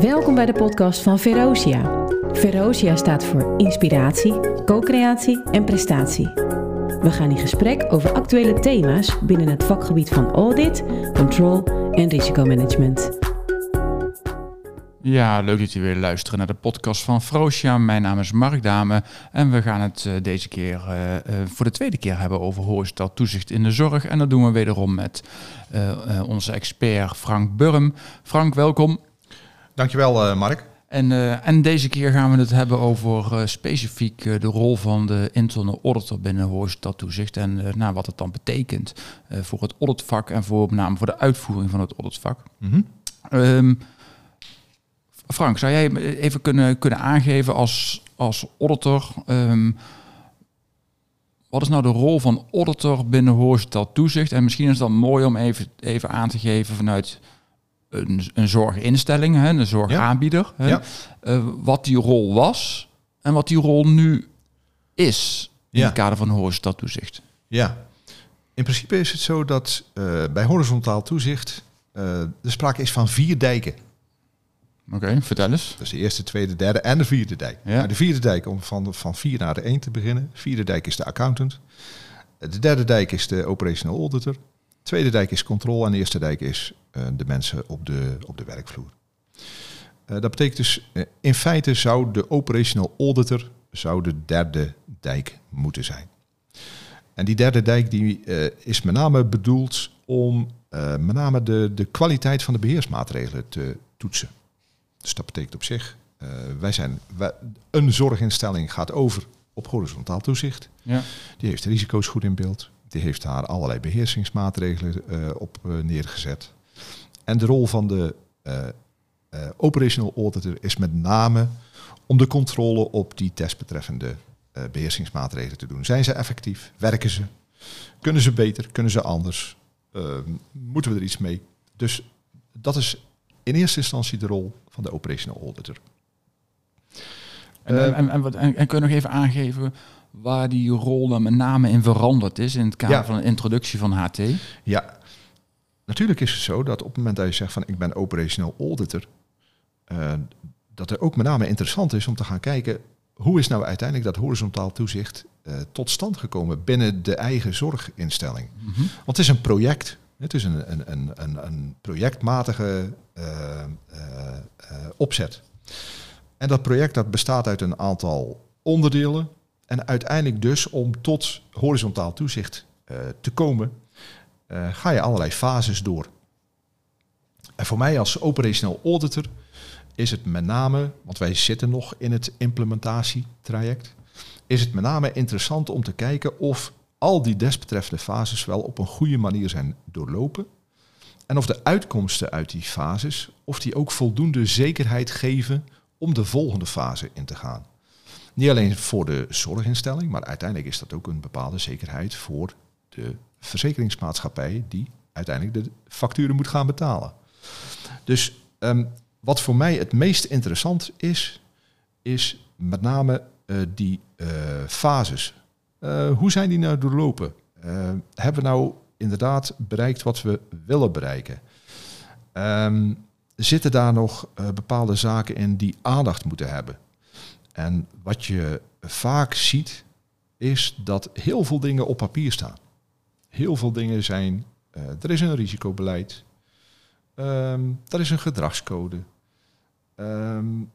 Welkom bij de podcast van Verosia. Verosia staat voor inspiratie, co-creatie en prestatie. We gaan in gesprek over actuele thema's binnen het vakgebied van audit, control en risicomanagement. Ja, leuk dat jullie weer luisteren naar de podcast van Frosia. Mijn naam is Mark Dame en we gaan het uh, deze keer uh, uh, voor de tweede keer hebben over horizontaal toezicht in de zorg. En dat doen we wederom met onze expert Frank Burm. Frank, welkom. Dankjewel, Mark. En, en deze keer gaan we het hebben over specifiek de rol van de internal auditor binnen horizontaal toezicht. En nou, wat het dan betekent voor het auditvak en voor, met name voor de uitvoering van het auditvak. Mm -hmm. um, Frank, zou jij even kunnen, kunnen aangeven als, als auditor... Um, wat is nou de rol van auditor binnen horizontaal toezicht? En misschien is het dan mooi om even, even aan te geven vanuit een, een zorginstelling, hè, een zorgaanbieder. Ja. Hè, ja. Uh, wat die rol was en wat die rol nu is in ja. het kader van horizontaal toezicht. Ja, in principe is het zo dat uh, bij horizontaal toezicht uh, de sprake is van vier dijken. Oké, okay, vertel eens. Dus de eerste, tweede, derde en de vierde dijk. Ja. Nou, de vierde dijk, om van, van vier naar de één te beginnen. De vierde dijk is de accountant. De derde dijk is de operational auditor. De tweede dijk is controle en de eerste dijk is uh, de mensen op de, op de werkvloer. Uh, dat betekent dus, uh, in feite zou de operational auditor zou de derde dijk moeten zijn. En die derde dijk die, is met name bedoeld om met name de, de kwaliteit van de beheersmaatregelen te toetsen. Dus dat betekent op zich, wij zijn, wij, een zorginstelling gaat over op horizontaal toezicht. Ja. Die heeft risico's goed in beeld. Die heeft daar allerlei beheersingsmaatregelen uh, op uh, neergezet. En de rol van de operational auditor is met name om de controle op die testbetreffende beheersingsmaatregelen te doen. Zijn ze effectief? Werken ze? Kunnen ze beter? Kunnen ze anders? moeten we er iets mee? Dus dat is in eerste instantie de rol van de operational auditor. En, en, en, en, en, kun je nog even aangeven waar die rol dan met name in veranderd is in het kader ja. van de introductie van HT? Ja, natuurlijk is het zo dat op het moment dat je zegt van ik ben operational auditor, uh, dat er ook met name interessant is om te gaan kijken hoe is nou uiteindelijk dat horizontaal toezicht uh, tot stand gekomen binnen de eigen zorginstelling. Mm -hmm. Want het is een project, het is een, een, een, een, een projectmatige uh, opzet. En dat project dat bestaat uit een aantal onderdelen. En uiteindelijk dus om tot horizontaal toezicht te komen, ga je allerlei fases door. En voor mij als operational auditor is het met name, want wij zitten nog in het implementatietraject, is het met name interessant om te kijken of al die desbetreffende fases wel op een goede manier zijn doorlopen. En of de uitkomsten uit die fases, of die ook voldoende zekerheid geven om de volgende fase in te gaan. Niet alleen voor de zorginstelling, maar uiteindelijk is dat ook een bepaalde zekerheid voor de verzekeringsmaatschappij die uiteindelijk de facturen moet gaan betalen. Dus um, wat voor mij het meest interessant is, is met name uh, die uh, fases. Uh, hoe zijn die nou doorlopen? hebben we nou inderdaad bereikt wat we willen bereiken? Um, zitten daar nog bepaalde zaken in die aandacht moeten hebben? En wat je vaak ziet, is dat heel veel dingen op papier staan. Heel veel dingen zijn, uh, er is een risicobeleid, um, er is een gedragscode, um,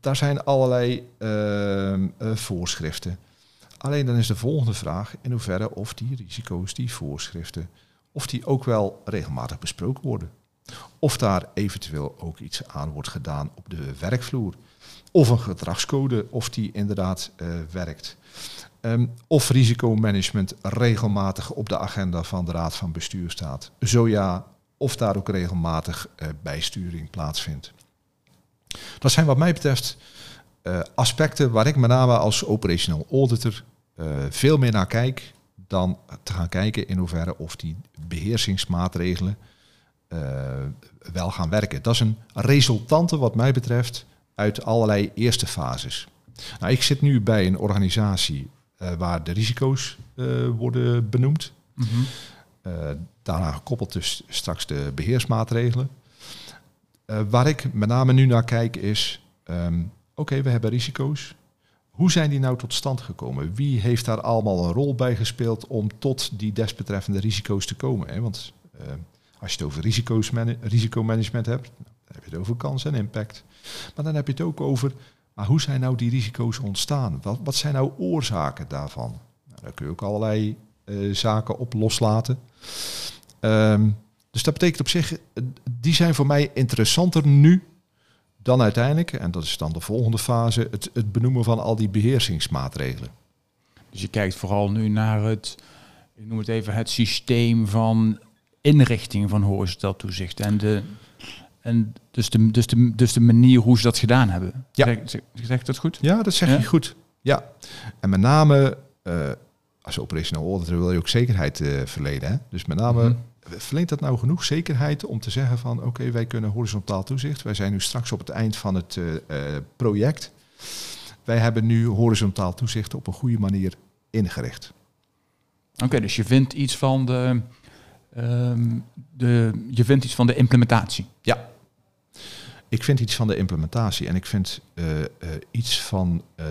daar zijn allerlei uh, voorschriften. Alleen dan is de volgende vraag in hoeverre of die risico's, die voorschriften, of die ook wel regelmatig besproken worden. Of daar eventueel ook iets aan wordt gedaan op de werkvloer. Of een gedragscode, of die inderdaad uh, werkt. Um, of risicomanagement regelmatig op de agenda van de Raad van Bestuur staat. Zo ja, of daar ook regelmatig uh, bijsturing plaatsvindt. Dat zijn wat mij betreft uh, aspecten waar ik met name als operational auditor veel meer naar kijk dan te gaan kijken in hoeverre of die beheersingsmaatregelen wel gaan werken. Dat is een resultante wat mij betreft uit allerlei eerste fases. Nou, ik zit nu bij een organisatie waar de risico's worden benoemd. Mm -hmm. daaraan gekoppeld dus straks de beheersmaatregelen. eh, waar ik met name nu naar kijk is, ehm, oké, we hebben risico's. Hoe zijn die nou tot stand gekomen? Wie heeft daar allemaal een rol bij gespeeld om tot die desbetreffende risico's te komen? Hè? Want uh, als je het over risico's risicomanagement hebt, dan heb je het over kans en impact. Maar dan heb je het ook over, maar hoe zijn nou die risico's ontstaan? Wat, wat zijn nou oorzaken daarvan? Nou, daar kun je ook allerlei uh, zaken op loslaten. Um, dus dat betekent op zich, die zijn voor mij interessanter nu dan uiteindelijk, en dat is dan de volgende fase, het, het benoemen van al die beheersingsmaatregelen. Dus je kijkt vooral nu naar het, ik noem het even, het systeem van inrichting van horizontaal toezicht. En, de, en dus, de, dus, de, dus de manier hoe ze dat gedaan hebben. Ja. Zeg, zeg, zeg dat goed? Ja, dat zeg je goed. Ja. En met name uh, als operational auditor wil je ook zekerheid uh, verleden. Hè? Dus met name mm verleent dat nou genoeg zekerheid om te zeggen van oké, wij kunnen horizontaal toezicht. Wij zijn nu straks op het eind van het uh, project. Wij hebben nu horizontaal toezicht op een goede manier ingericht. Oké, dus je vindt iets van de, um, de, je vindt iets van de implementatie. Ja. Ik vind iets van de implementatie en ik vind uh, uh, iets van uh,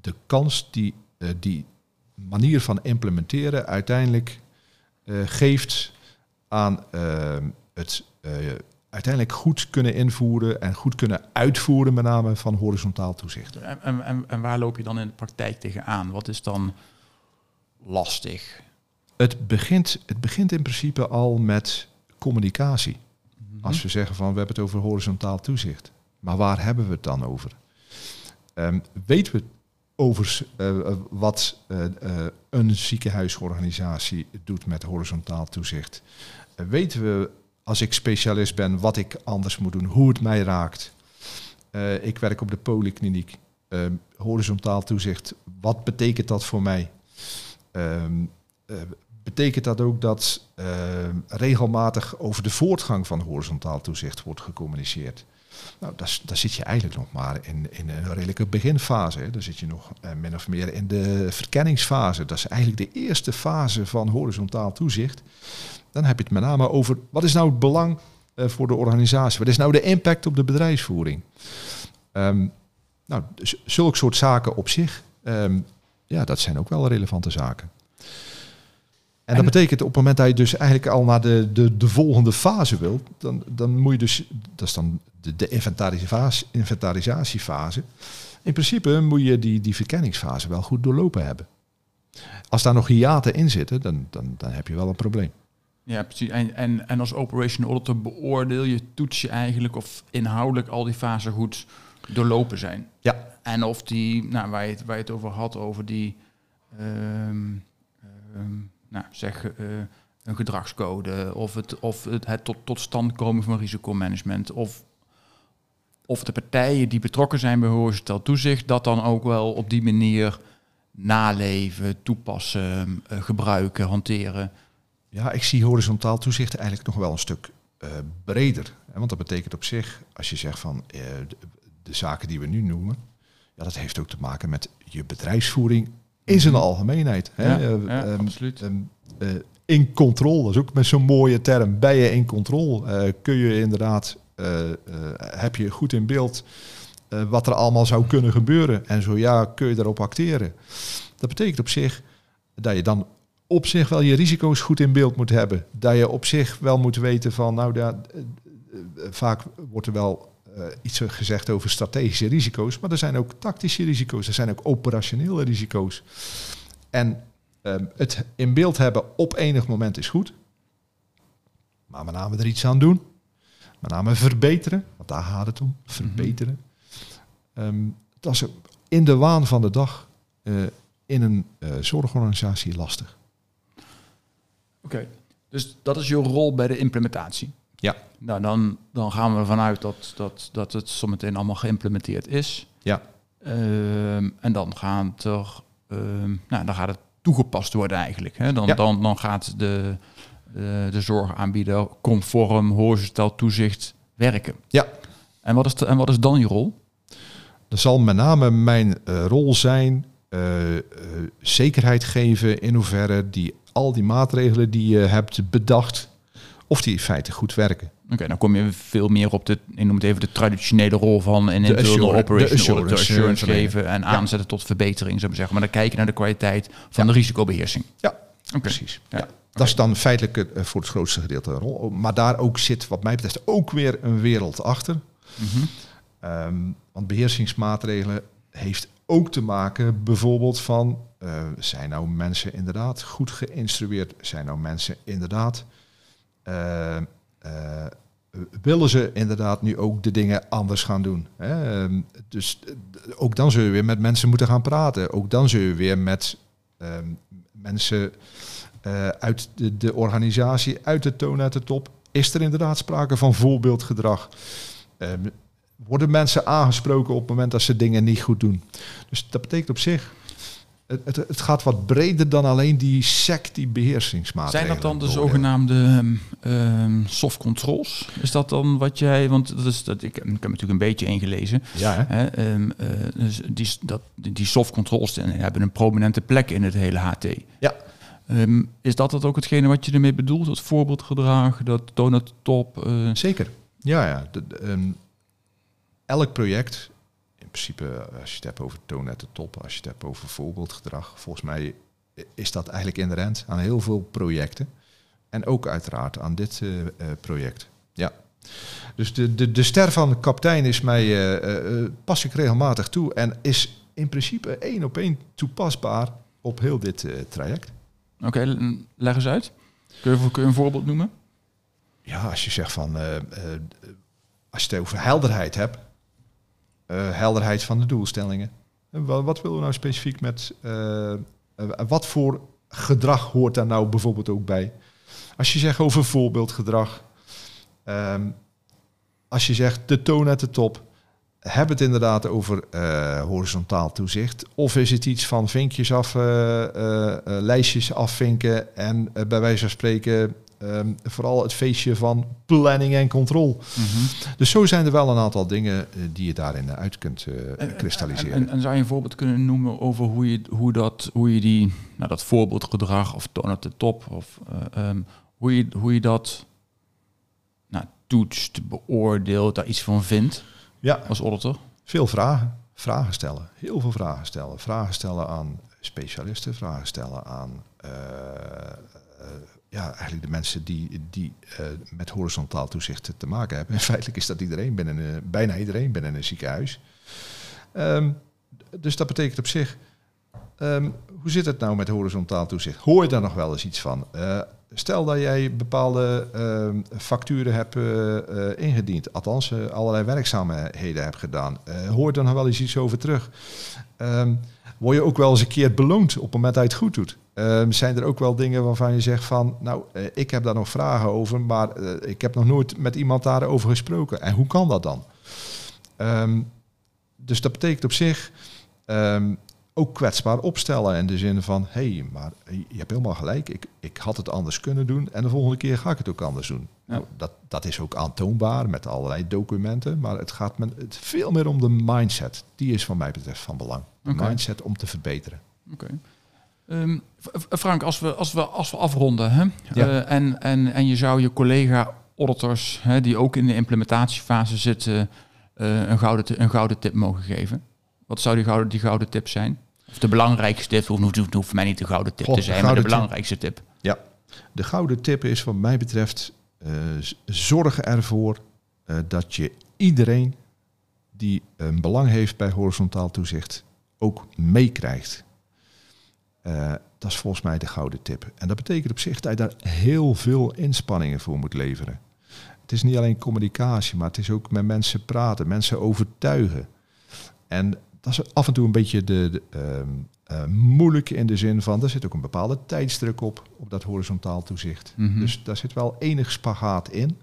de kans die die manier van implementeren uiteindelijk geeft aan het uiteindelijk goed kunnen invoeren en goed kunnen uitvoeren, met name van horizontaal toezicht. En, en, en waar loop je dan in de praktijk tegenaan? Wat is dan lastig? Het begint, het begint in principe al met communicatie. Mm -hmm. Als we zeggen van we hebben het over horizontaal toezicht. Maar waar hebben we het dan over? Um, weten we over uh, wat uh, uh, een ziekenhuisorganisatie doet met horizontaal toezicht? weten we als ik specialist ben wat ik anders moet doen, hoe het mij raakt? ik werk op de polykliniek. horizontaal toezicht, wat betekent dat voor mij? Um, betekent dat ook dat uh, regelmatig over de voortgang van horizontaal toezicht wordt gecommuniceerd. Nou, daar, zit je eigenlijk nog maar in, in een redelijke beginfase. Hè. Daar zit je nog uh, min of meer in de verkenningsfase. Dat is eigenlijk de eerste fase van horizontaal toezicht. Dan heb je het met name over wat is nou het belang uh, voor de organisatie? Wat is nou de impact op de bedrijfsvoering? Um, nou, dus zulke soort zaken op zich, um, ja, dat zijn ook wel relevante zaken. En dat betekent op het moment dat je dus eigenlijk al naar de, de, de volgende fase wilt, dan, dan moet je dus, dat is dan de, de inventarisatiefase, inventarisatiefase. In principe moet je die, die verkenningsfase wel goed doorlopen hebben. Als daar nog hiaten in zitten, dan, dan, dan heb je wel een probleem. Ja, precies. En, en, en als operation auditor beoordeel je, toets je eigenlijk of inhoudelijk al die fasen goed doorlopen zijn. Ja. En of die, nou, waar je het, waar je het over had, over die... Um, um, nou, zeg uh, een gedragscode of het, of het, het tot, tot stand komen van risicomanagement of, of de partijen die betrokken zijn bij horizontaal toezicht dat dan ook wel op die manier naleven, toepassen, uh, gebruiken, hanteren. Ja, ik zie horizontaal toezicht eigenlijk nog wel een stuk uh, breder. Want dat betekent op zich, als je zegt van de, de zaken die we nu noemen, ja, dat heeft ook te maken met je bedrijfsvoering in zijn algemeenheid. Hè? Ja, ja, um, absoluut. Um, uh, in controle, dat is ook met zo'n mooie term. Ben je in controle? Uh, kun je inderdaad, uh, heb je goed in beeld wat er allemaal zou kunnen gebeuren? En zo ja, kun je daarop acteren? Dat betekent op zich dat je dan op zich wel je risico's goed in beeld moet hebben. Dat je op zich wel moet weten van, nou, daar, vaak wordt er wel uh, iets gezegd over strategische risico's, maar er zijn ook tactische risico's, er zijn ook operationele risico's. En um, het in beeld hebben op enig moment is goed, maar met name er iets aan doen, met name verbeteren, want daar gaat het om, verbeteren. Um, dat is in de waan van de dag uh, in een uh, zorgorganisatie lastig. Oké, okay. dus dat is je rol bij de implementatie. Ja. Nou, dan, dan gaan we ervan uit dat, dat, dat het zometeen allemaal geïmplementeerd is. Ja. Um, en dan gaat, er, um, nou, dan gaat het toegepast worden eigenlijk. Hè? Dan, ja. dan, dan gaat de, de, de zorgaanbieder conform horizontaal toezicht werken. Ja. En wat is, de, en wat is dan je rol? Dat zal met name mijn uh, rol zijn uh, uh, zekerheid geven in hoeverre die al die maatregelen die je hebt bedacht, of die in feite goed werken. Oké, dan kom je veel meer op de, ik noem het even de traditionele rol van een internal assurance- operation de assurance, auditor, assurance eh, geven en aanzetten tot verbetering, zou ik maar zeggen. Maar dan kijken naar de kwaliteit van de risicobeheersing. Ja, precies. Ja. Ja. Dat is dan feitelijk eh, voor het grootste gedeelte een rol. Maar daar ook zit, wat mij betreft, ook weer een wereld achter. Mhm. Ehm, want beheersingsmaatregelen heeft ook te maken bijvoorbeeld van... eh, zijn nou mensen inderdaad goed geïnstrueerd? Zijn nou mensen inderdaad... eh, eh, willen ze inderdaad nu ook de dingen anders gaan doen? Hè? Ehm, dus eh, ook dan zul je weer met mensen moeten gaan praten. Ook dan zul je weer met ehm, mensen eh, uit de, de organisatie, uit de toon, uit de top... is er inderdaad sprake van voorbeeldgedrag? Ehm, worden mensen aangesproken op het moment dat ze dingen niet goed doen. Dus dat betekent op zich, het, het, het gaat wat breder dan alleen die SEC, die beheersingsmaatregelen. Zijn dat dan de zogenaamde ehm, ehm, soft controls? Is dat dan wat jij, want dat is, dat, ik, heb- ik heb natuurlijk een beetje ingelezen. Ja, hè? Eh, dus die, dat, die soft controls hebben een prominente plek in het hele HT. Ja. Is dat dat ook hetgene wat je ermee bedoelt? Dat voorbeeldgedrag, dat donut top? eh, Zeker. Ja, ja. De- de, elk project, principe eh, als je het hebt over toon at de top, als je het hebt over voorbeeldgedrag, volgens mij is dat eigenlijk inherent aan heel veel projecten. En ook uiteraard aan dit eh, eh, project. Ja. Dus de, de, de ster van de kapitein is mij, pas ik regelmatig toe en is in principe één op één toepasbaar op heel dit traject. Oké, leg eens uit. Kun je, kun je een voorbeeld noemen? Ja, als je zegt van, als je het over helderheid hebt, helderheid van de doelstellingen. En wa- wat willen we nou specifiek met, eh, eh, wat voor gedrag hoort daar nou bijvoorbeeld ook bij? Als je zegt over voorbeeldgedrag, ehm, als je zegt de toon at de top, hebben het inderdaad over eh, horizontaal toezicht? Of is het iets van vinkjes af, eh, eh, eh, lijstjes afvinken en eh, bij wijze van spreken ehm, vooral het feestje van planning en control? Dus zo zijn er wel een aantal dingen eh, die je daarin uit kunt eh, kristalliseren. En, en zou je een voorbeeld kunnen noemen over hoe je, hoe dat, hoe je die, nou, dat voorbeeldgedrag of toon at de top, of eh, ehm, hoe, je, hoe je dat nou, toetst, beoordeelt, daar iets van vindt ja, als auditor? veel vragen. Vragen stellen. Heel veel vragen stellen. Vragen stellen aan specialisten. Vragen stellen aan eh, eh, ja, eigenlijk de mensen die, die eh, met horizontaal toezicht te maken hebben. En feitelijk is dat iedereen binnen, bijna iedereen binnen een ziekenhuis. Ehm, dus dat betekent op zich, ehm, hoe zit het nou met horizontaal toezicht? Hoor je daar nog wel eens iets van? Eh, stel dat jij bepaalde ehm, facturen hebt eh, ingediend, althans allerlei werkzaamheden hebt gedaan. Hoor je daar nog wel eens iets over terug? Ehm, word je ook wel eens een keer beloond op het moment dat je het goed doet? Ehm, zijn er ook wel dingen waarvan je zegt van, nou, eh, ik heb daar nog vragen over, maar eh, ik heb nog nooit met iemand daarover gesproken. En hoe kan dat dan? Ehm, dus dat betekent op zich ehm, ook kwetsbaar opstellen in de zin van, hé, hey, maar je hebt helemaal gelijk, ik, ik had het anders kunnen doen en de volgende keer ga ik het ook anders doen. Ja. Nou, dat, dat is ook aantoonbaar met allerlei documenten, maar het gaat met, het veel meer om de mindset. Die is van mij betreft van belang. De mindset om te verbeteren. Oké. Ehm, Frank, als we, als we, als we afronden hè, Ja. eh, en, en, en je zou je collega-auditors, die ook in de implementatiefase zitten, eh, een, gouden, een gouden tip mogen geven. Wat zou die gouden, die gouden tip zijn? Of de belangrijkste tip, hoeft, hoeft, hoeft voor mij niet de gouden tip te zijn, maar de gouden tip. belangrijkste tip. Ja, de gouden tip is wat mij betreft, eh, z- zorg ervoor eh, dat je iedereen die een belang heeft bij horizontaal toezicht ook meekrijgt. Eh, dat is volgens mij de gouden tip. En dat betekent op zich dat je daar heel veel inspanningen voor moet leveren. Het is niet alleen communicatie, maar het is ook met mensen praten, mensen overtuigen. En dat is af en toe een beetje de, de, ehm, eh, moeilijk in de zin van, er zit ook een bepaalde tijdsdruk op, op dat horizontaal toezicht. Mhm. Dus daar zit wel enig spagaat in.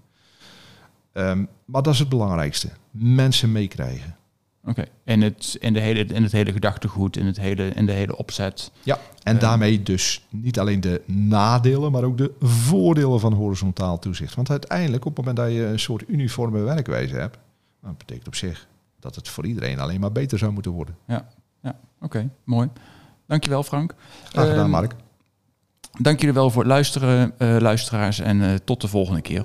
Ehm, maar dat is het belangrijkste. Mensen meekrijgen. Oké. In, het, in, de hele, in het hele gedachtegoed, in, het hele, in de hele opzet. Ja. En Eh. daarmee dus niet alleen de nadelen, maar ook de voordelen van horizontaal toezicht. Want uiteindelijk, op het moment dat je een soort uniforme werkwijze hebt, nou, dat betekent op zich dat het voor iedereen alleen maar beter zou moeten worden. Ja, ja. oké, mooi. Dankjewel Frank. Graag gedaan, Ehm, Mark. Dank jullie wel voor het luisteren, eh, luisteraars. En eh, tot de volgende keer.